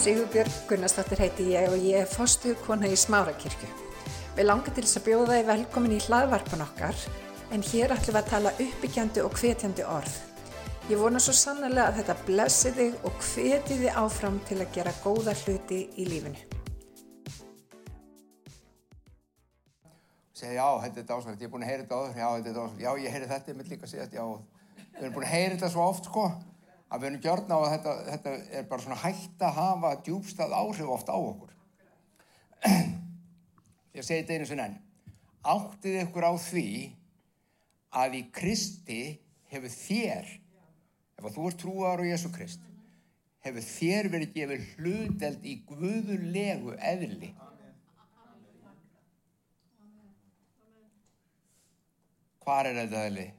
Sigurbjörg Gunnarsdóttir heiti ég og ég er fostu kona í Smárakirkju. Við langar til þess að bjóða þið velkomin í hlaðvarpan okkar en hér ætlum við að tala uppbyggjandi og hvetjandi orð. Ég vona svo sannlega að þetta blessi þig og hveti þið áfram til að gera góða hluti í lífinu. segja já, þetta er dásalegt, ég er búin að heyra þetta áður, já, þetta er dásalegt, já, ég heyri þetta, ég mitt líka þetta, já, við erum búin að heyra þetta svo oft, sko, að við erum gjörna á að þetta, þetta er bara svona hægt að hafa djúbstað áhrif oft á okkur. Ég segi þetta einu sinna enn, áttið ykkur á því að í Kristi hefur þér, ef þú ert trúar á Jésu Krist, hefur þér verið gefið hluteld í guðulegu eðli. Hvar er þetta eðli?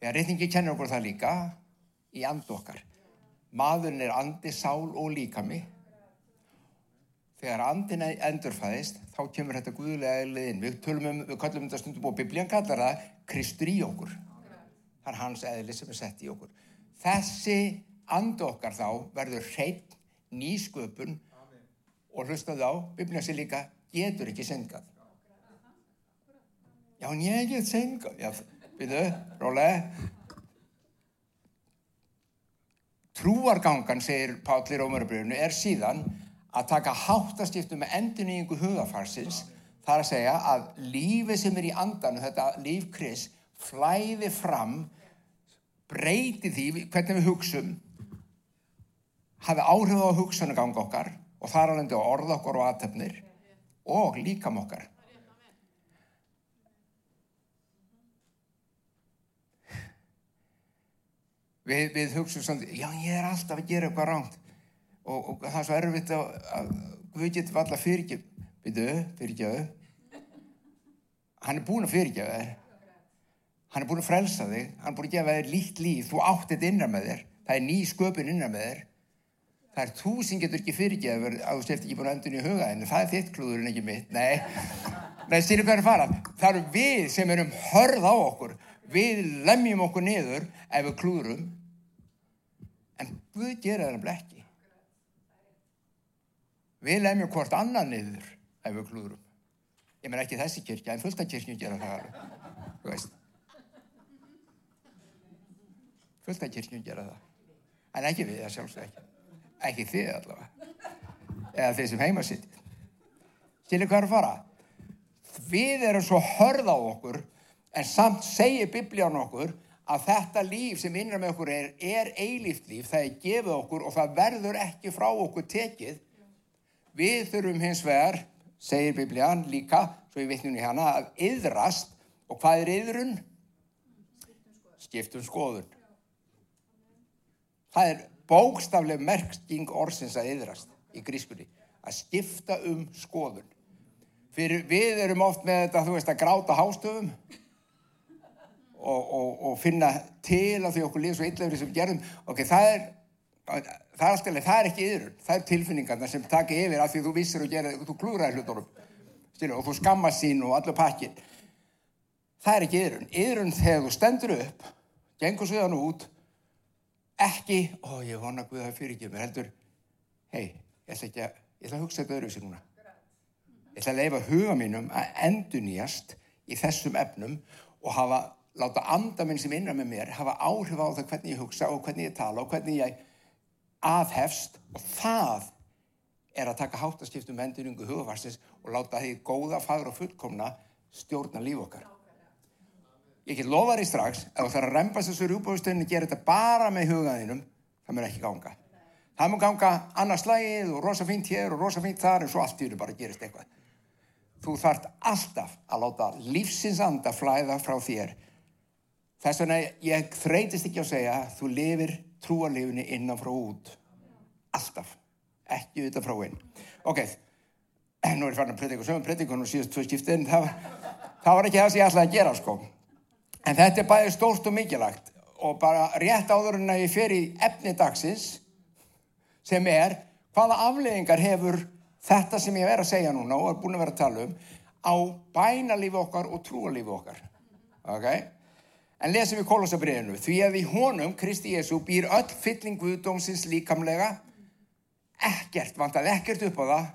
Þegar reyningi kennir okkur það líka í and okkar. Maðurinn er andi, sál og líkami. Þegar andin endurfæðist, þá kemur þetta guðulega eðlið inn. Við, um, við kallum þetta stundum og biblían kallar það Kristur í okkur. Það er hans eðli sem er sett í okkur. Þessi and okkar þá verður hreitt nýsköpun og hlustaðu á, biblían sé líka, getur ekki syngað. Já, en ég get syngað. Já, byrju, rólega. Trúargangan, segir Páll í Rómarabrjöfnu, er síðan að taka háttaskiptu með endurníðingu hugafarsins þar að segja að lífið sem er í andanu, þetta líf Kris, flæði fram, breyti því hvernig við hugsum, hafi áhrif á hugsunagang okkar og þar alveg á orð okkar og aðtöfnir og líkam okkar. Við, við hugsaum svona, já ég er alltaf að gera eitthvað ránt og, og það er svo erfitt að, að við getum alltaf fyrirgjöf, byrju, fyrirgjöfu, hann er búin að fyrirgjöfa þér, hann er búin að frelsa þig, hann er búin að gefa þér líkt líf, þú átt þetta innan með þér, það er ný sköpun innan með þér, það er þú sem getur ekki fyrirgjöfur að þú sért ekki búin að endun í huga henni, það er þitt klúður en ekki mitt, nei, nei, stýrðu hvað er farað, það eru við sem erum hörð á okkur, við lemjum okkur niður ef við klúðurum Guð gera það nefnilega ekki. Við lemjum hvort annan niður ef við klúðurum ég menn ekki þessi kirkja en fullta kirkjum gera það alveg þú veist. Fullta kirkjum gera það. En ekki við það sjálfsög ekki. Ekki þið allavega. Eða þið sem heima sitt skilur hvað er að fara? Við erum svo hörð á okkur En samt segir biblíán okkur að þetta líf sem innan með okkur er, er eilíft líf, það er gefið okkur og það verður ekki frá okkur tekið. Við þurfum hins vegar, segir biblíán líka, svo ég veitnum í hana, að yðrast og hvað er yðrun? Skiptum skoðun. Það er bókstafleg merking orðsins að yðrast í grískunni, að skipta um skoðun. Fyrir við erum oft með þetta, þú veist, að gráta hástöfum og, og, og finna til á því okkur líf svo illafrið sem gerðum. Ok, það er það er alltaf, það er ekki yfir það er tilfinningarna sem taka yfir af því þú vissir og gerði, þú klúraði hlutunum og þú skammast sín og allur pakkin það er ekki yfir yfir þegar þú stendur upp gengur sviðan út ekki, ó ég vona að Guða fyrir ekki mér heldur, hei ég ætla ekki að, ég ætla að hugsa þetta öðru sér núna. Ég ætla að leifa huga mínum að endunýjast í þessum efnum og hafa láta andaminn sem innan með mér hafa áhrif á það hvernig ég hugsa og hvernig ég tala og hvernig ég aðhefst og það er að taka háttaskiptum henduringu hugafarsins og láta því góða, fagra og fullkomna stjórna líf okkar. Ég get lofa því strax að það er að reymbast þessu rúbúðustöðinu og gera þetta bara með hugaðinum, það mér ekki ganga. Það mér ganga annars slægið og rosa fínt hér og rosa fínt þar en svo allt því bara gerist eitthvað. Þú þart alltaf að láta lífsins anda flæða frá þér Þess vegna ég þreytist ekki að segja þú lifir trúarlifinu innan frá út. Alltaf. Ekki auðvitað frá einn. Ok, nú er ég farin að predika sögum predikun og síðast tvö skiptið en það, það var ekki það sem ég ætlaði að gera sko. En þetta er bæðið stórt og mikilagt og bara rétt áður en að ég fer í efni dagsins sem er hvaða afleggingar hefur þetta sem ég verið að segja núna og er búin að vera að tala um á bænalífi okkar og trúarlífi okkar. Ok? En lesum við kólosabriðinu, því að í honum, Kristi Jésu, býr öll fylling Guðdómsins líkamlega ekkert, vantaði ekkert upp á það.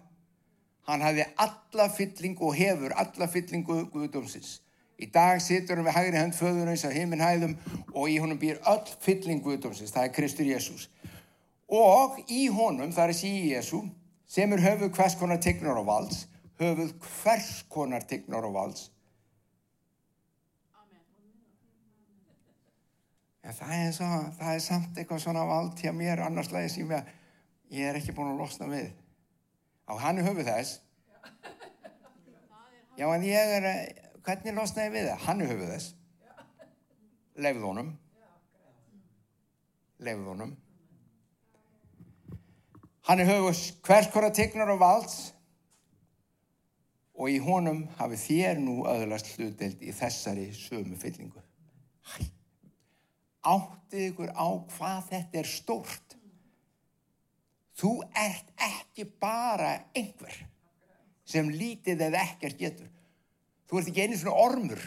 Hann hafði alla fyllingu og hefur alla fyllingu Guðdómsins. Í dag situr hann við hægri hönd föðunins á heiminn hæðum og í honum býr öll fylling Guðdómsins. Það er Kristur Jésús. Og í honum, það er síði Jésú, sem er höfuð hvers konar tegnar og valds, höfuð hvers konar tegnar og valds. En það er, svo, það er samt eitthvað svona vald hjá mér annarslega sem ég, ég er ekki búin að losna við. Á hann er höfuð þess. Já, en ég er, hvernig losnaði við það? Hann er höfuð þess. Leifð honum. Leifð honum. Hann höfuð hvers konar tegnar og valds og í honum hafi þér nú öðlast hlutdelt í þessari sömu fyllingu. Hæ, áttið ykkur á hvað þetta er stórt. Þú ert ekki bara einhver sem lítið eða ekkert getur. Þú ert ekki einu svona ormur.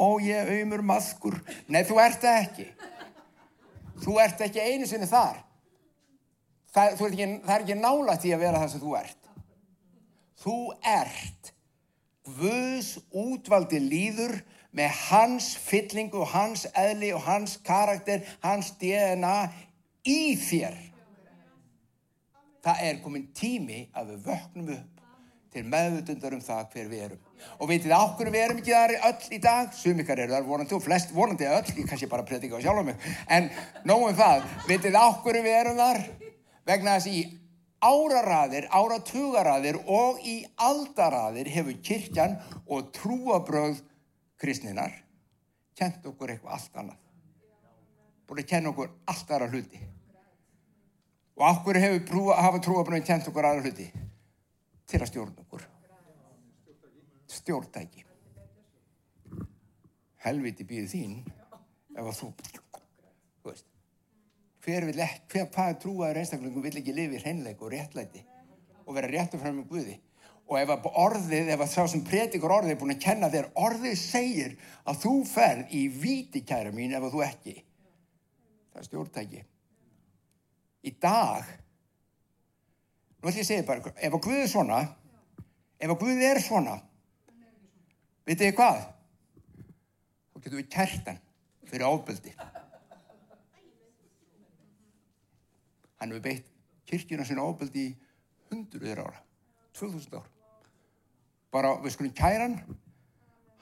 Ó, ég auðmur maðkur. Nei, þú ert það ekki. Þú ert ekki einu sinni þar. Það, ekki, það er ekki nálægt í að vera það sem þú ert. Þú ert Guðs útvaldi líður með hans fyllingu, hans eðli og hans karakter, hans DNA í þér. Það er komin tími að við vöknum upp til meðvutundar um það hver við erum. Og veitir það okkur við erum ekki þar öll í dag? Sumikar eru þar vonandi og flest vonandi öll, ég kannski bara predika á sjálf á mig. En nógum það, veitir það okkur við erum þar? Vegna þess í áraraðir, áratugaraðir og í aldaraðir hefur kirkjan og trúabröð kristninar kent okkur eitthvað allt annað. Búin að kenna okkur allt aðra hluti. Og okkur hefur hafa trúabröðin kent okkur aðra hluti til að stjórna okkur. Stjórntæki. Helviti býði þín ef að þú, þú veist, hver vil ekki, hver trúaður einstaklingum vil ekki lifi hreinleik og réttlæti og vera réttu fram með Guði. Og ef orðið, ef að þá sem predikur orðið er búin að kenna þér, orðið segir að þú ferð í víti kæra mín ef þú ekki. Það er stjórntæki. Í dag Nú ætlum ég að segja bara, ef að Guð er svona, ef að Guð er svona, veitu þið hvað? Þá getum við kærtan fyrir ábyldi. Hann hefur beitt kirkjuna sinna ábyldi í hundruður ára, 2000 ár. Bara við skulum kæran,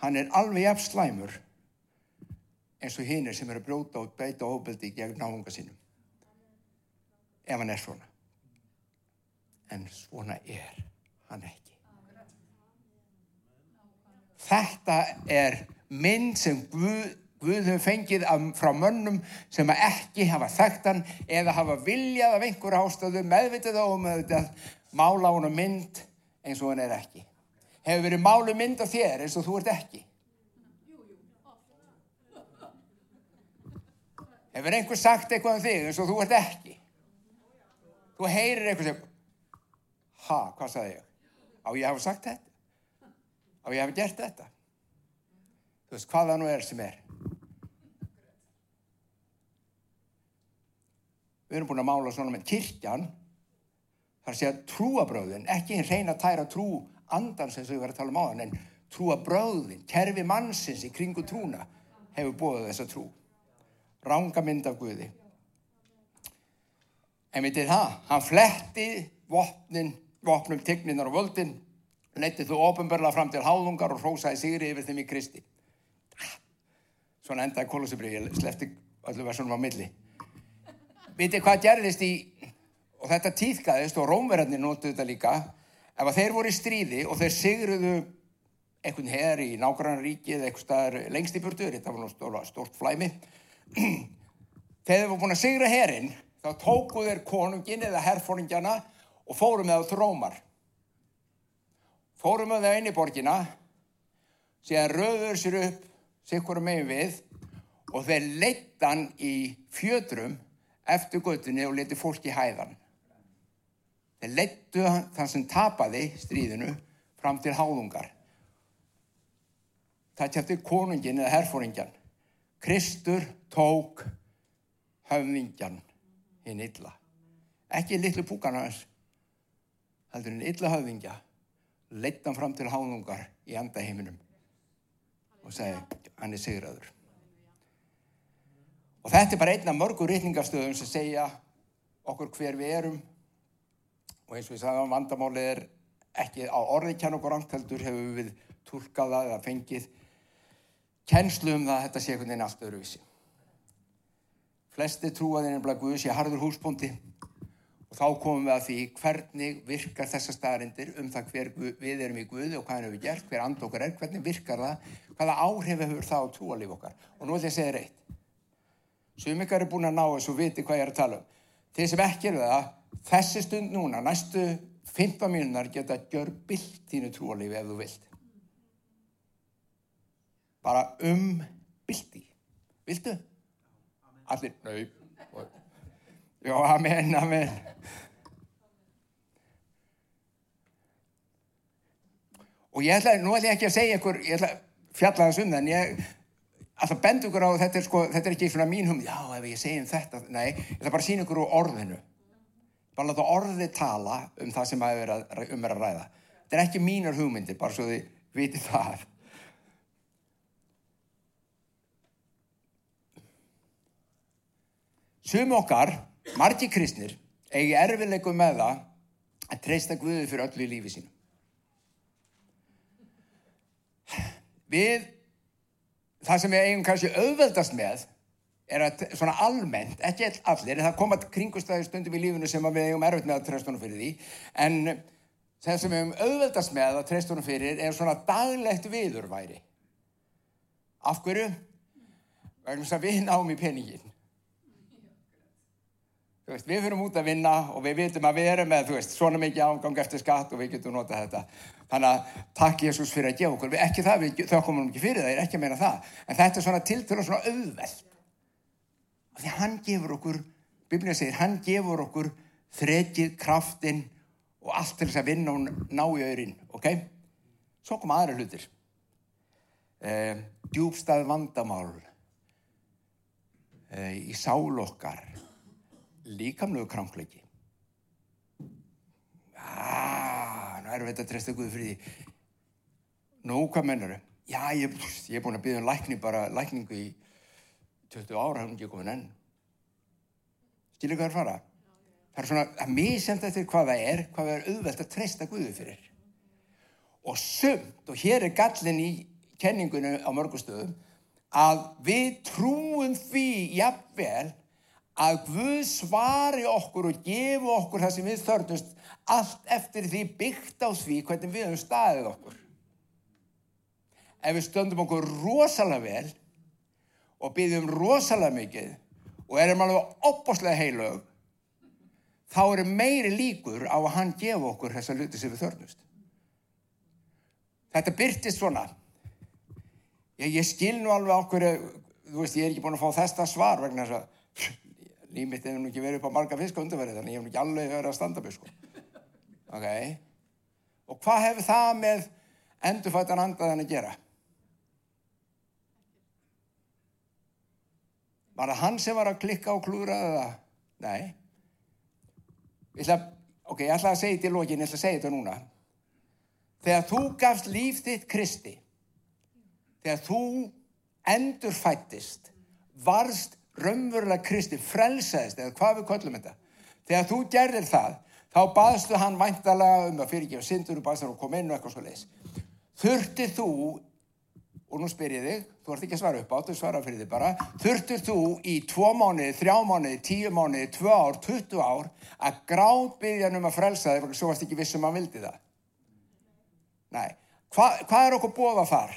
hann er alveg jafn slæmur eins og hinn er sem er að brjóta og beita ábyldi gegn náðunga sínum. Ef hann er svona en svona er hann ekki. Þetta er mynd sem Guð, Guð hefur fengið frá mönnum sem ekki hafa þekkt hann eða hafa viljað af einhverja ástöðu meðvitað og meðvitað mála hún mynd eins og hann er ekki. Hefur verið málu mynd af þér eins og þú ert ekki. Hefur einhver sagt eitthvað um þig eins og þú ert ekki. Þú heyrir eitthvað sem ha, hvað sagði ég? Á ég hafa sagt þetta? Á ég hafa gert þetta? Þú veist, hvaða nú er sem er? Við erum búin að mála svona með kirkjan, þar sé að trúabröðin, ekki einn reyna tæra trú andan sem þau verður að tala um á þann, en trúabröðin, kerfi mannsins í kringu trúna, hefur búið þessa trú. Ranga mynd af Guði. En við til það, hann fletti vopnin vopnum tigninar og völdin leytið þú ofinbarlega fram til háðungar og hrósaði sigri yfir þeim í Kristi svona endaði kólusibrið ég slefti öllu versunum á milli vitið hvað gerðist í og þetta týðkaðist og rómverðarnir nóttu þetta líka ef að þeir voru í stríði og þeir sigruðu einhvern her í nákvæmlega ríki eða eitthvað staðar lengst í burtu þetta var náttúrulega stort flæmi þegar þeir voru búin að sigra herin þá tóku þeir konungin eða herfóringjana og fórum með það til Rómar. Fórum með það inn í borgina, síðan rauður sér upp sikkur megin við og þeir leittan í fjötrum eftir göttunni og leti fólki hæðan. Þeir leittu þann sem tapaði stríðinu fram til háðungar. Það tjátti konungin eða herfóringjan. Kristur tók höfðingjan hinn illa. ekki litlu púkana hans, heldur en illa höfðingja, leitt hann fram til hánungar í andaheiminum og segi, hann er sigraður. Og þetta er bara einn af mörgur reyningastöðum sem segja okkur hver við erum og eins og ég sagði á vandamálið er ekki á orði kjann okkur angtældur hefur við tólkaða eða fengið kennslu um það að þetta sé einhvern veginn allt öðruvísi. Flesti trúaðinn er bara Guðs, ég harður húsbóndi og þá komum við að því hvernig virkar þessa staðarindir um það hver við erum í Guði og hvað hann hefur gert, hver and okkar er, hvernig virkar það, hvaða áhrif hefur það á trúalíf okkar. Og nú ætlum ég að segja reitt. Sumikar er búin að ná þessu og viti hvað ég er að tala um. Þeir sem ekki eru það, þessi stund núna, næstu 15 mínunar geta að gjör byllt þínu trúalífi ef þú vilt. Bara um bylti. Viltu? Allir, nau. Já, amen, amen. Og ég ætla, nú ætla ég ekki að segja ykkur, ég ætla að fjalla um það, en ég ætla að benda ykkur á, þetta er sko, þetta er ekki svona mín hum, já, ef ég segi um þetta, nei, ég ætla bara að sína ykkur úr orðinu. Bara láta orði tala um það sem að vera, um er að ræða. Þetta er ekki mínur hugmyndir, bara svo þið viti það. Sum okkar, margi kristnir, eigi erfileikum með það að treysta Guði fyrir öllu í lífi sínu. Við, það sem við eigum kannski auðveldast með, er að svona almennt, ekki allir, það koma kringustæði stundum í lífinu sem við eigum erfitt með að treysta honum fyrir því, en það sem við eigum auðveldast með að treysta honum fyrir er svona daglegt viðurværi. Af hverju? Vegna að við náum í peningin. Veist, við fyrir út að vinna og við vitum að við erum með veist, svona mikið ágang eftir skatt og við getum notað þetta. Þannig að takk Jésús fyrir að gefa okkur. Við, ekki það, við þökkum hann ekki fyrir það, ég er ekki að meina það. En þetta er svona tiltölu svona auðveld. Því hann gefur okkur, Biblíða segir, hann gefur okkur þrekið, kraftinn og allt til þess að vinna og ná í öðrin. Ok? Svo kom aðra hlutir. Eh, djúbstað vandamál eh, í sál okkar líkamlegu krankleiki aaa, erum við þetta að treysta Guði fyrir því nú, hvað mennar þau? já, ég, ég er búin að byggja um lækning bara, lækningu í 20 ára, hann er ekki komin enn skilir hvað er fara? það er svona, að mísend eftir hvað það er hvað það er auðvelt að treysta Guði fyrir og sumt, og hér er gallin í kenningunum á mörgustöðum að við trúum því jafnvel að Guð svari okkur og gefu okkur það sem við þörnust allt eftir því byggt á því hvernig við höfum staðið okkur. Ef við stöndum okkur rosalega vel og byggjum rosalega mikið og erum alveg opboslega heilög, þá eru meiri líkur á að hann gefu okkur þessa luti sem við þörnust. Þetta byrtist svona. Ég, ég skil nú alveg okkur, þú veist, ég er ekki búin að fá þesta svar vegna þess að límitt hefur nú ekki verið upp á marga fisk undirverið þannig ég hef nú ekki alveg verið að standa upp sko. ok. Og hvað hefur það með endurfættan andaðan að gera? Var það hann sem var að klikka og klúra eða? Nei. Ég ætla, ok, ég ætla að segja þetta í lógin ég ætla að segja þetta núna. Þegar þú gafst líf þitt Kristi þegar þú endurfættist varst raunverulega Kristi frelsaðist eða hvað við kollum þetta. Þegar þú gerðir það þá baðstu hann væntalega um að fyrirgefa syndur og baðstu hann að koma inn og eitthvað svo leiðis þurftið þú og nú spyr ég þig, þú ert ekki að svara upp á þú svara fyrir þig bara, þurftið þú í tvo mánuði, þrjá mánuði, tíu mánuði tvö ár, tuttu ár að gráð byggja um að frelsa þig svo varst ekki vissum að vildi það? Nei, Hva, hvað er okkur bóða þar?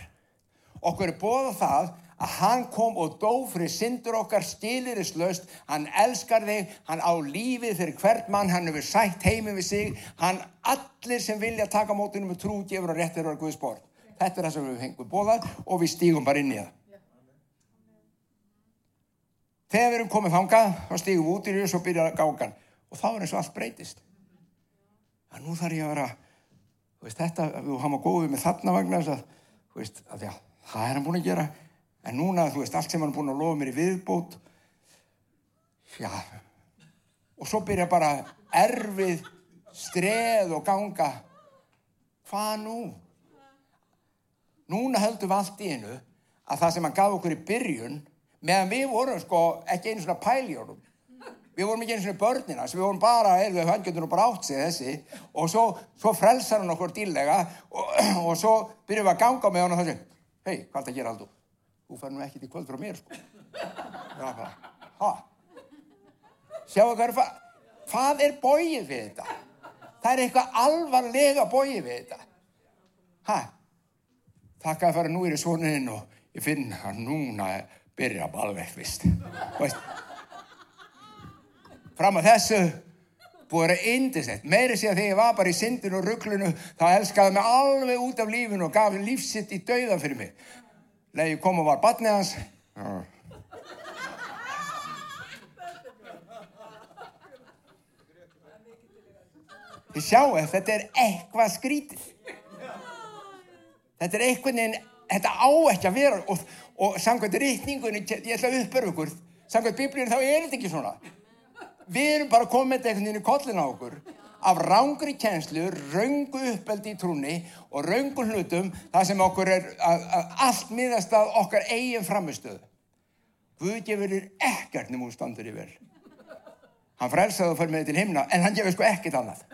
Okkur er bóða það að hann kom og dó fyrir syndur okkar skilirislaust, hann elskar þig, hann á lífið fyrir hvert mann, hann hefur sætt heimið við sig, hann allir sem vilja taka mótunum með trú, gefur og réttir og er Guðs bort. Þetta er það sem við hengum bóðað og við stígum bara inn í það. Þegar við erum komið þangað, þá stígum við út í því og byrjar gágan og þá er eins og allt breytist. Það nú þarf ég að vera, veist þetta, við hafa góðið með þarna vagnar, þú veist, að já, það er hann búin að gera en núna, þú veist, allt sem hann er búin að lofa mér í viðbót já og svo byrja bara erfið streð og ganga. Hvað nú? Núna höldum við allt í einu að það sem hann gaf okkur í byrjun, meðan við vorum sko ekki einu svona pæljónum. Við vorum ekki einu svona börnina, við vorum bara, eða hann getur nú bara átt sig þessi og svo, svo frelsar hann okkur dýrlega og, og svo byrjum við að ganga með hann og það sé, hei, hvað er það að gera aldrei? Þú fær nú ekki til kvöld frá mér sko. Það var bara, hæ? Sjáu hvað er það? Hvað er bóið við þetta? Það er eitthvað alvarlega bóið við þetta. Hæ? Takk að fara nú í svonin og ég finn að núna byrja alveg vist. Veist? Fram að þessu búið að vera indislegt. Meiri sé að þegar ég var bara í syndinu og rugglunu þá elskaði mig alveg út af lífinu og gaf lífsitt í dauðan fyrir mig. Leði ég kom og var batnið hans. Þið sjáu að þetta er eitthvað skrítið. Þetta er eitthvað en þetta á ekki að vera og, og samkvæmt rítningunni, ég ætla að uppbörja okkur, samkvæmt biblíunni þá er þetta ekki svona. Við erum bara komið einhvern veginn í kollin á okkur af rángri kjenslu, raungu uppeldi í trúni og raungu hlutum það sem okkur er að, að allt miðast að okkar eigin framistöðu. Guð gefur þér ekkert nema úr standur í vel. Hann frelsaði og fyrir með til himna en hann gefur sko ekkert annað.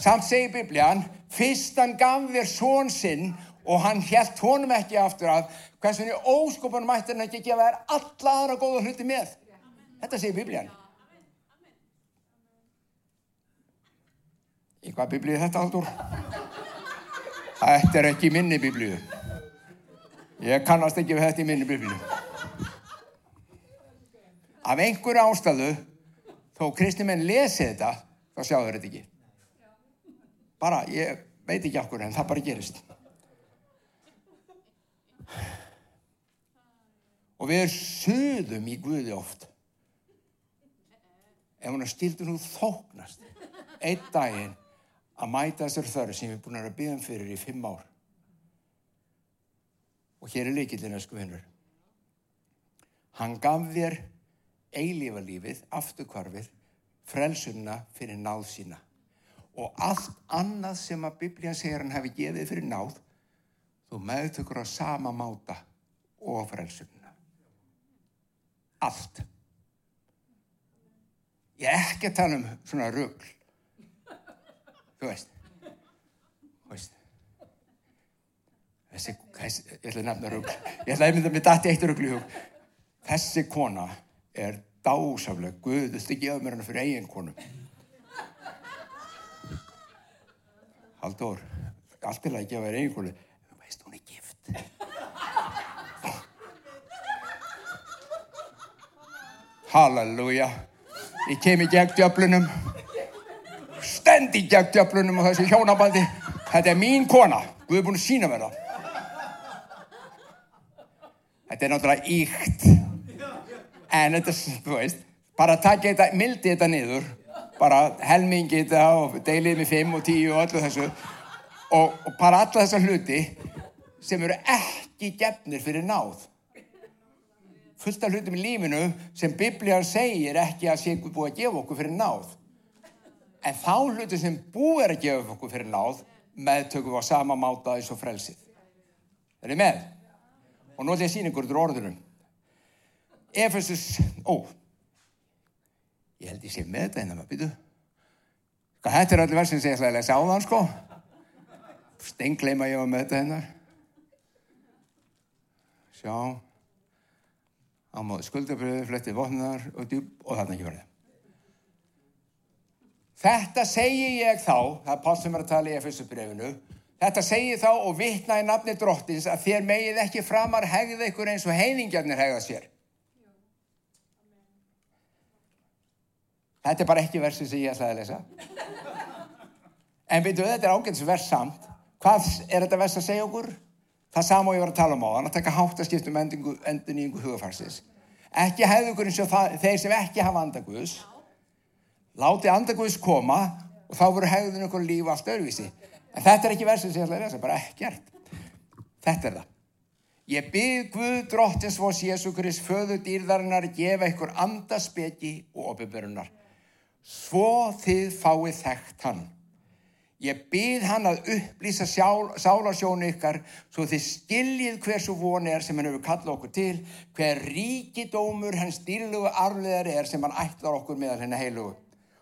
Samt segir biblían, fyrst hann gaf þér són sinn og hann helt honum ekki aftur að henni óskopunum mættir hann ekki gefa þér alla aðra góða hluti með. Þetta segir biblían. Í hvað biblíu er þetta aldur? Þetta er ekki minni biblíu. Ég kannast ekki við þetta í minni biblíu. Af einhverju ástæðu, þó kristi menn lesi þetta, þá sjáu þetta ekki. Bara, ég veit ekki okkur en það bara gerist. Og við söðum í Guði oft. Ef hún stildur nú þóknast einn daginn að mæta þessar þörf sem við erum búin að byggja um fyrir í fimm ár. Og hér er leikillin að skuðinur. Hann gaf þér eilífalífið, afturkvarfið, frelsunna fyrir náð sína. Og allt annað sem að biblían segir hann hefði gefið fyrir náð, þú meðtökur á sama máta og frelsunna. Allt. Ég ekki að tala um svona rugl. Þú veist. Þú veist. Þessi, þessi, ég ætla að nefna rugl. Ég ætla að mynda með dætti eitt rugl í hug. Þessi kona er dásafleg. Guð, þú veist ekki öðum mér hana fyrir eigin konum. Haldur, allt er að gefa þér eigin konu. Þú veist, hún er gift. Halleluja. Ég kem í gegn djöflunum stend í gegn djöflunum og þessu hjónabandi. Þetta er mín kona, Guð er búin að sína mér það. Þetta er náttúrulega íkt en þetta, þú veist bara takja þetta, mildi þetta niður. Bara helmingi þetta og deilið með 5 og 10 og öllu þessu. Og, og bara alla þessa hluti sem eru ekki gefnir fyrir náð. Fullt af hlutum í lífinu sem biblíðan segir ekki að sé búið að gefa okkur fyrir náð En þá hluti sem búið er að gefa okkur fyrir náð, meðtökum við á sama máta eins og frelsið. Er þið með? Og nú ætlum ég að sína ykkur úr orðunum. Efesus, ó, ég held ég sé með þetta hérna maður, býtu. Þetta er allir versin sem ég ætlaði að lesa á þann, sko. Stengleima ég var með þetta hérna. Sjá. Ámáðu skuldabröðu, flettið votnar og djúb og þarna ekki verið. Þetta segi ég þá, það er Pál sem er að tala í Efesubrefinu, þetta segi þá og vittna í nafni drottins að þér megið ekki framar hegða ykkur eins og heiðingjarnir hegða sér. Þetta er bara ekki versi sem ég ætlaði að lesa. En veitu, þetta er ágæns vers samt. Hvað er þetta vers að segja okkur? Það sama og ég var að tala um á þann, að taka hátt að skiptum endurníðingu hugafarsins. Ekki hegða ykkur eins og það, þeir sem ekki hafa andaguðs. Láti andaguðs koma og þá voru hegðun ykkur líf allt öðruvísi. En þetta er ekki versið sem ég ætla að lesa, bara ekkert. Þetta er það. Ég bygg Guð drottins vós Jésu Krist föðu dýrðarinnar gefa ykkur andaspeki og opiðbörunar. svo þið fáið þekkt hann. Ég byrð hann að upplýsa sálarsjónu ykkar svo þið skiljið hversu voni er sem hann hefur kallað okkur til, hver ríkidómur hans dýrlugu arfleðar er sem hann ætlar okkur meðal henni heilugu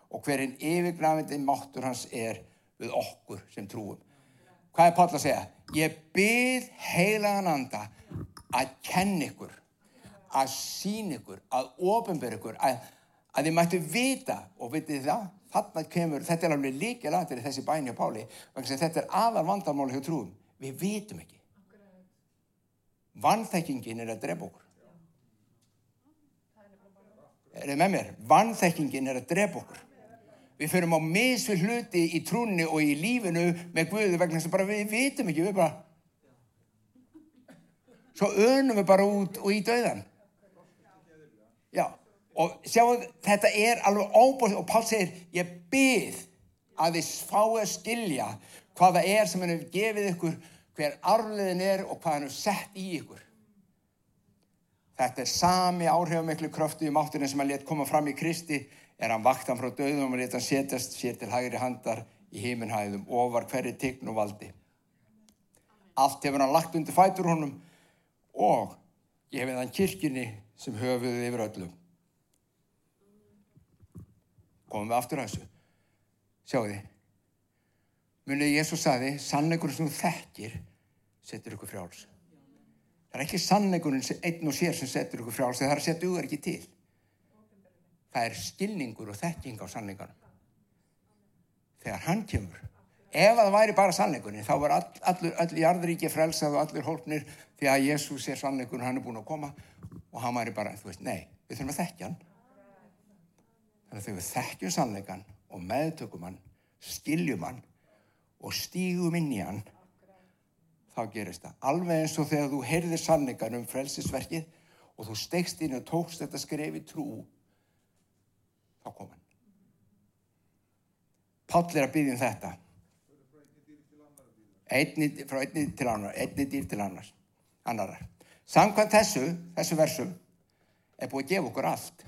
og hverinn yfirgrafindi máttur hans er við okkur sem trúum. Hvað er Páll að segja? Ég byrð heilagan anda að kenna ykkur, að sína ykkur, að ofinbera ykkur, að, að þið mættu vita og vitið það þarna kemur, þetta er alveg líka latir í þessi bæni á Páli, þetta er aðal vandarmáli hjá trúum, við vitum ekki. Vannþekkingin er að drepa okkur. Er þið með mér? Vannþekkingin er að drepa okkur við förum á misvi hluti í trúni og í lífinu með Guðu vegna sem bara við vitum ekki við bara svo önum við bara út og í döðan já og sjáu þetta er alveg óbúið og Pál segir ég byrð að þið fáið að skilja hvaða er sem hann hefur gefið ykkur hver arfliðin er og hvað hann hefur sett í ykkur. Þetta er sami áhrifamiklu kröftu í máttunni sem hann let koma fram í Kristi er hann vaktan frá döðum og hann setjast sér til hægri handar í heiminhæðum ofar hverju tign og valdi. Allt hefur hann lagt undir fætur honum og gefið hann kirkini sem höfuðu yfir öllum komum við aftur að þessu. Þið munið Jésús saði sannleikurinn sem þú þekkir setur ykkur frjáls. Það er ekki sannleikurinn einn og sér sem setur ykkur frjáls það er að setja ugar ekki til það er skilningur og þekking á sannleikanum þegar hann kemur ef það væri bara sannleikurinn þá var all, allur, allir jarðuríki frelsað og allir hólpnir því að Jésús er sannleikurinn hann er búin að koma og hann væri bara, þú veist, nei, við þurfum að þekkja hann Þannig að þegar við þekkjum sannleikan og meðtökum hann, skiljum hann og stígum inn í hann, þá gerist það. Alveg eins og þegar þú heyrðir sannleikan um frelsisverkið og þú stegst inn og tókst þetta skrefi trú, þá kom hann. Páll er að byggja um þetta. Einni, frá einni til annar, einni dýr til annars, annarar. Samkvæmt þessu, þessu versum, er búið að gefa okkur allt.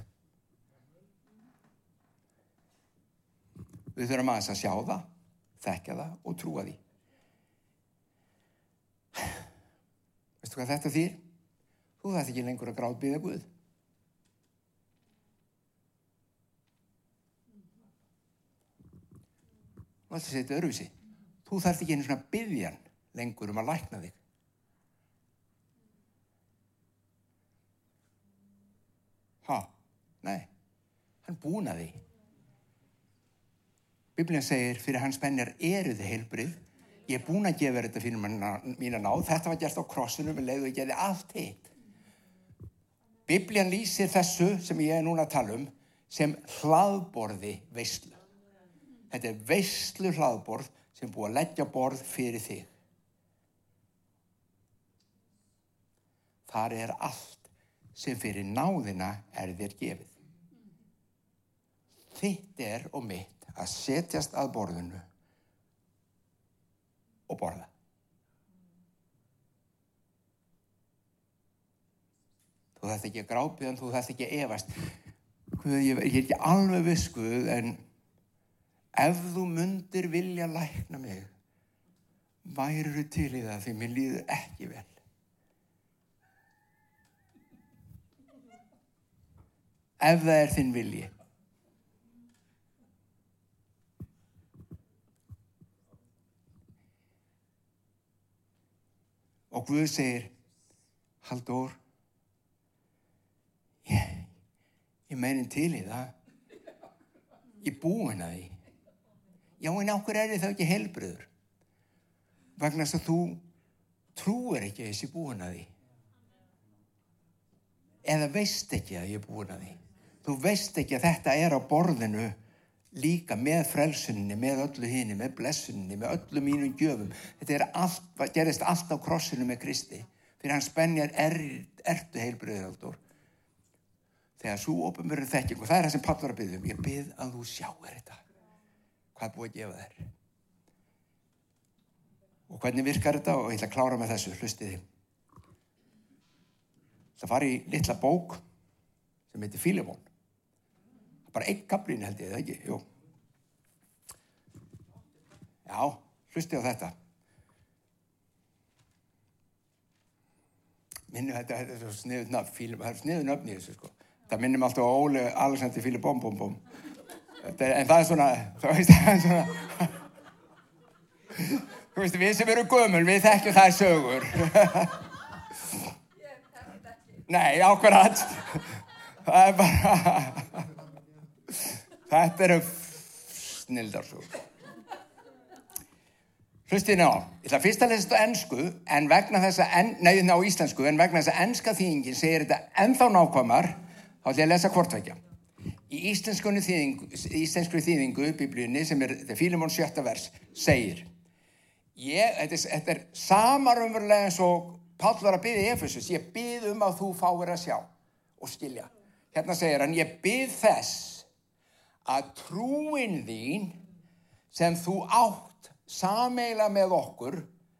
Við þurfum aðeins að sjá það, þekka það og trúa því. Veistu hvað þetta þýr? Þú þarf ekki lengur að gráðbyða Guð. Ætti að setja öruvísi. Þú þarf ekki einu svona byggjan lengur um að lækna þig. Ha? Nei. Hann búnaði. Biblíðan segir fyrir hans pennir eru þið heilbrið. Ég er búin að gefa þetta fyrir mín að ná. Þetta var gert á krossinu með leið og ég gerði allt hitt. Biblíðan lýsir þessu sem ég er núna að tala um sem hlaðborði veistlu. Þetta er veistlu hlaðborð sem búið að leggja borð fyrir þig. Þar er allt sem fyrir náðina er þér gefið. Þitt er og mitt að setjast að borðinu og borða. Þú þarf ekki að grápiðan, þú þarf ekki að evast. Guð, ég er ekki alveg viskuð en ef þú mundir vilja lækna mig, væru til í það því mér líður ekki vel. Ef það er þinn vilji. Og Guð segir, Haldur, ég, ég meinin til í það. Ég búin að því. Já, en áhver er það ekki helbriður? Vagnar þess að þú trúir ekki að þessi búin að því. Eða veist ekki að ég er búin að því. Þú veist ekki að þetta er á borðinu líka með frelsunni, með öllu hini, með blessunni, með öllu mínum gjöfum. Þetta allt, gerist allt á krossinu með Kristi. Fyrir hans benjar er, ertu heilbröðaldur. Þegar svo ofumverður þekking, og það er það sem Pall var að byggja um, ég bygg að þú sjáur þetta. Hvað búið að gefa þér? Og hvernig virkar þetta? Og ég ætla að klára með þessu, hlustiði. Það var í litla bók sem heitir Fílimón Bara einn kaplín held ég, það ekki? Jú. Já, hlusti á þetta. Minnum þetta, þetta er svo sniðut nöfn, fílum, það er sniðut nöfn í þessu, sko. Það minnum alltaf Óli Alexander Fíli Bom Bom Bom. En það er svona, það er svona, þú veist, við sem eru gömul, við þekkjum það sögur. Nei, ákvarðat. Það er bara, þetta eru snildarsögur. Hlustið ná, ég ætla fyrst að lesa þetta á ennsku, en vegna þess að, en, nei, ná íslensku, en vegna þess að ennska þýðingin segir þetta ennþá nákvæmar, þá ætla ég að lesa hvortvekja. Í íslenskunni þýðingu, íslenskri þýðingu, biblíunni, sem er Fílimón sjötta vers, segir, ég, þetta er, þetta er samarumverulega eins og Páll var að byggja í Efesus, ég bygg um að þú fáir að sjá og skilja. Hérna segir hann, ég bygg þess að trúin þín sem þú átt sameila með okkur,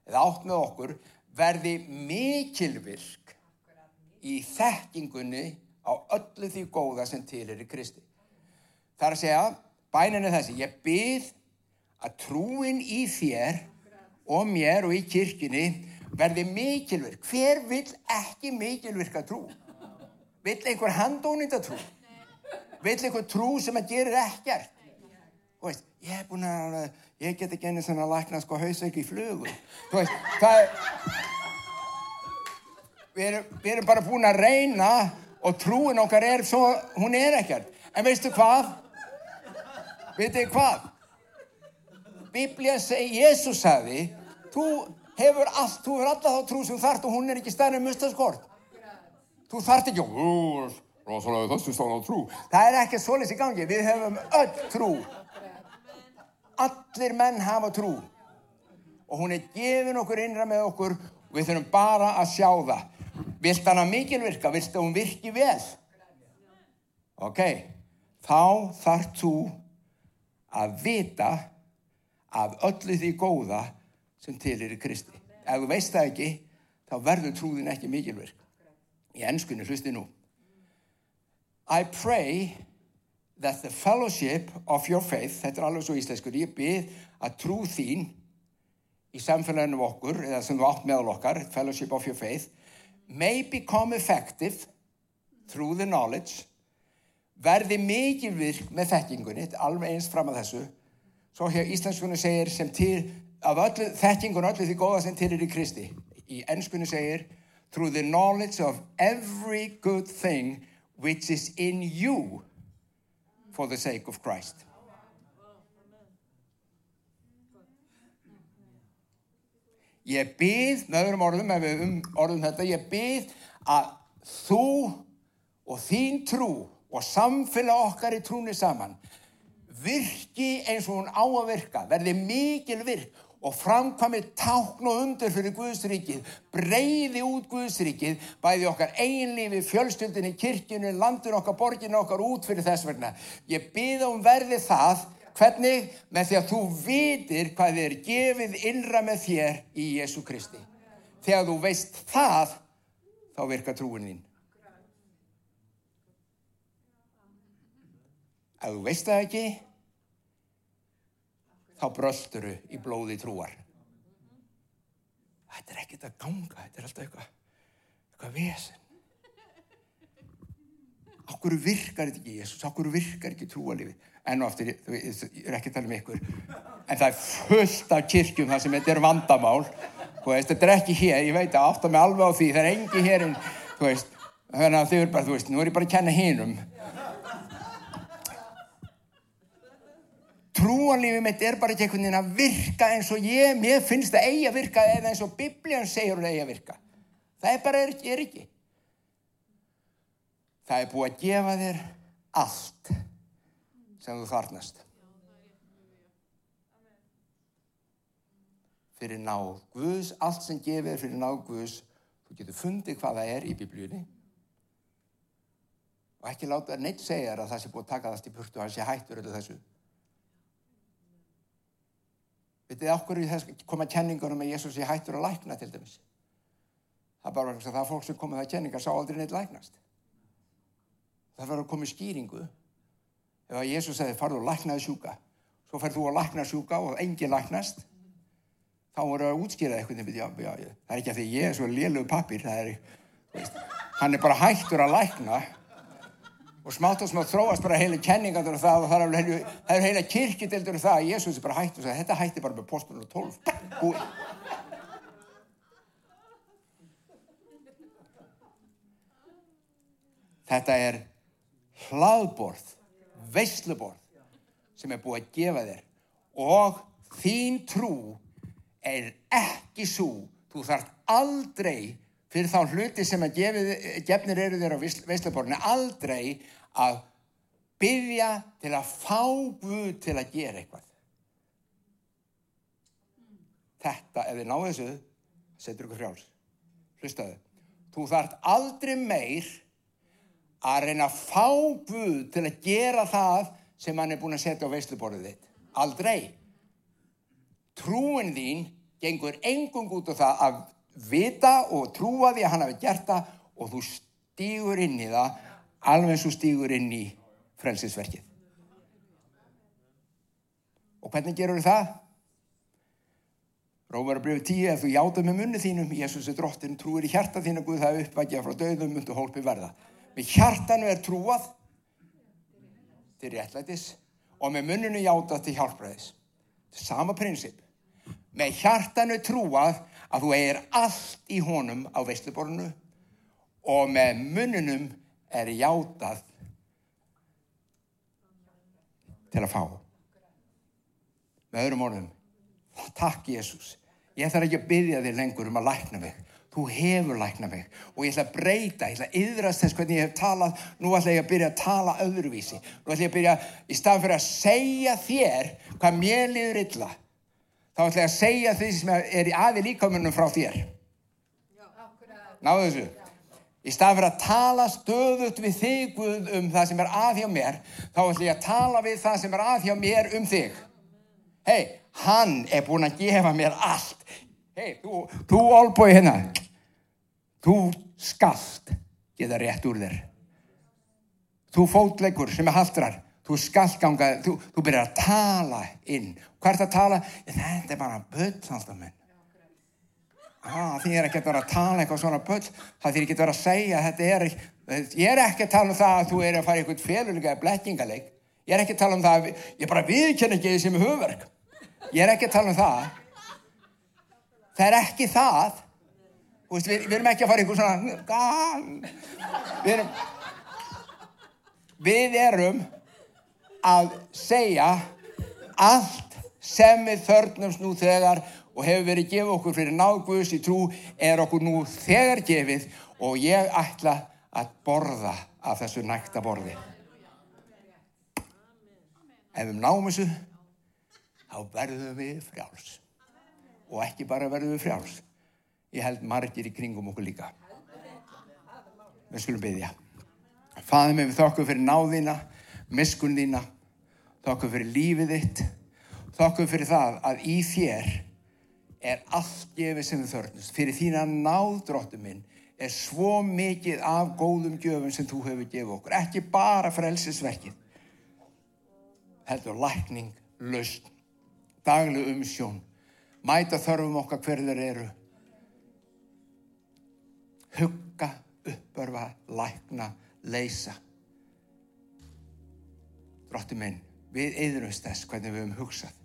eða átt með okkur, verði mikilvirk í þekkingunni á öllu því góða sem til er í Kristi. Það er að segja, bænin er þessi, ég bygg að trúin í þér og mér og í kirkjunni verði mikilvirk. Hver vill ekki mikilvirka trú? Vill einhver handónita trú? Vill einhver trú sem að gerir ekkert? Þú veist, ég hef búin að, ég get ekki enni svona að lækna sko hausveiki í flugu. Þú veist, það er, við erum, við erum bara búin að reyna og trúin okkar er svo, hún er ekkert. En veistu hvað? Veitu hvað? Biblía segi, Jésús sagði, þú hefur allt, þú hefur alla þá trú sem þú þart og hún er ekki stærri en mustaskort. Þú þart ekki, rosalega þessu stána trú. Það er ekki svoleiðs í gangi, við hefum öll trú. Allir menn hafa trú. Og hún er gefin okkur innra með okkur við þurfum bara að sjá það. Vilt hana mikilvirka, vilt að hún virki vel? Ok, þá þarf þú að vita af öllu því góða sem til er í Kristi. Ef þú veist það ekki, þá verður trúðin ekki mikilvirk. Í ennskunni hlusti nú. I pray that the fellowship of your faith, þetta er alveg svo íslenskur, ég byrð að trú þín í samfélaginu okkur, eða sem þú átt meðal okkar, fellowship of your faith, may become effective through the knowledge, verði mikilvirk með þekkingunni, alveg eins fram að þessu, svo hér íslenskunni segir sem til, af öllu þekkingun öllu því góða sem til er í Kristi. Í ennskunni segir, through the knowledge of every good thing which is in you for the sake of Christ. Ég byrð, með öðrum orðum, ef við um orðum þetta, ég byrð að þú og þín trú og samfélag okkar í trúni saman virki eins og hún á að virka, verði mikil virk og framkvæmi tákn og undur fyrir Guðsrikið, breyði út Guðsrikið, bæði okkar einlífi, fjölstöldinni, kirkjunni, landin okkar, borgin okkar út fyrir þess vegna. Ég byrða um verði það, hvernig? Með því að þú vitir hvað er gefið innra með þér í Jésu Kristi. Þegar þú veist það, þá virka trúin þín. Ef þú veist það ekki, þá brösturu í blóði trúar. Þetta er ekkert að ganga, þetta er alltaf eitthvað, eitthvað vesen. Akkur virkar þetta ekki, Jésús, akkur virkar ekki trúalífið. En og aftur, ég er ekki að tala um ykkur, en það er fullt af kirkjum þar sem þetta er vandamál. Veist, þetta er ekki hér, ég veit að átta mig alveg á því, það er engi hér en, þú veist, þannig að þau eru bara, þú veist, nú er ég bara að kenna hinum. trúanlífið mitt er bara ekki einhvern veginn að virka eins og ég, mér finnst það eigi að virka eða eins og biblían segir hún eigi að virka. Það er bara er, er ekki. Það er búið að gefa þér allt sem þú þarnast. Fyrir náð Guðs, allt sem gefið er fyrir náð Guðs, þú getur fundið hvað það er í biblíunni og ekki láta neitt segja þér að það sé búið að taka það í burtu og hann sé hættur öllu þessu. Vitið þið okkur í þess koma kenningunum að Jésús sé hættur að lækna til dæmis. Það er bara að það er fólk sem komið það kenningar sá aldrei neitt læknast. Það verður að koma í skýringu. Ef að Jésús sagði farðu og læknaði sjúka svo ferð þú að lækna sjúka og engin læknast þá voru að útskýra eitthvað já, já, já. það er ekki að því ég er svo lélög pappir er, veist, hann er bara hættur að lækna og smátt og smátt þróast bara heila kenningandur og það og það er, það er heila kirkidildur og það að Jésús er bara hættur og það þetta hætti bara með postunum og tólf búið Þetta er hlaðborð, veisluborð sem er búið að gefa þér og þín trú er ekki svo, þú þarf aldrei fyrir þá hluti sem að gefið, gefnir eru þér á veisluborðinu, aldrei að byggja til að fá Guð til að gera eitthvað. Þetta, ef þið náðu þessu, setur ykkur frjáls. Hlustaðu. Þú þarf aldrei meir að reyna að fá Guð til að gera það sem hann er búin að setja á veisluborðið þitt. Aldrei. Trúin þín gengur engung út á það að vita og trúa því að hann hafi gert það og þú stýgur inn í það alveg eins og stýgur inn í frelsisverkið. Og hvernig gerur það? Rómar að breyfa tíu, ef þú játað með munni þínum, Jésús er drottin, trúir í hjarta þínu Guð það uppvækja frá döðum, myndu hólpi verða með hjartanu er trúað til réttlætis og með munnunu játað til hjálpræðis. Sama prinsip. Með hjartanu trúað að þú eigir allt í honum á veistluborinu og með munnunum er játað til að fá. Með öðrum orðum takk Jésús ég þarf ekki að byggja þig lengur um að lækna mig Þú hefur læknað mig og ég ætla að breyta, ég ætla að yðrast þess hvernig ég hef talað, nú ætla ég að byrja að tala öðruvísi. Nú ætla ég að byrja, í stað fyrir að segja þér hvað mér liður illa, þá ætla ég að segja því sem er í aði líkamunum frá þér. Náðu þessu. Í stað fyrir að tala stöðut við þig um það sem er að hjá mér, þá ætla ég að tala við það sem er að hjá mér um þig. Hei, hann er búin að gefa mér allt hei, þú, þú olbói hérna, þú skallt geta rétt úr þér. Þú fótleikur sem er haldrar, þú skallt ganga, þú, þú byrjar að tala inn. Hvað er það að tala? Þetta er bara bull alltaf minn. Ah, því er ekki að vera að tala eitthvað svona bull, það þýr ekki að vera að segja, þetta er ekki, ég er ekki að tala um það að þú er að fara í eitthvað félulega blekkingaleg, ég er ekki að tala um það, ég bara viðkenn ekki því sem er hugverk, ég er ekki að tala um það, það er ekki það. Veist, við, við erum ekki að fara ykkur svona við erum við erum að segja allt sem við þörnumst nú þegar og hefur verið gefið okkur fyrir náguðs í trú er okkur nú þegar gefið og ég ætla að borða af þessu nækta borði. Ef við náum þessu þá verðum við frjáls og ekki bara verðum við frjáls. Ég held margir í kringum okkur líka. Við skulum byggja. Fæðum við þokku fyrir náðina, miskun þína, þokku fyrir lífið þitt, þokku fyrir það að í þér er allt gefið sem við þörnust. Fyrir þína náðdróttu minn er svo mikið af góðum gjöfum sem þú hefur gefið okkur. Ekki bara frelsisverkið. Heldur lækning, lausn, dagleg umsjón mæta þörfum okkar hverður eru. Hugga, uppörfa, lækna, leysa. Drótti minn við eðurumst þess hvernig við höfum hugsað.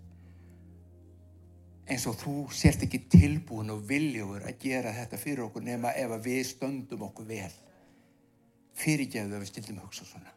Eins og þú sért ekki tilbúin og viljóður að gera þetta fyrir okkur nema ef við stöndum okkur vel. Fyrirgeðu að við stildum hugsa svona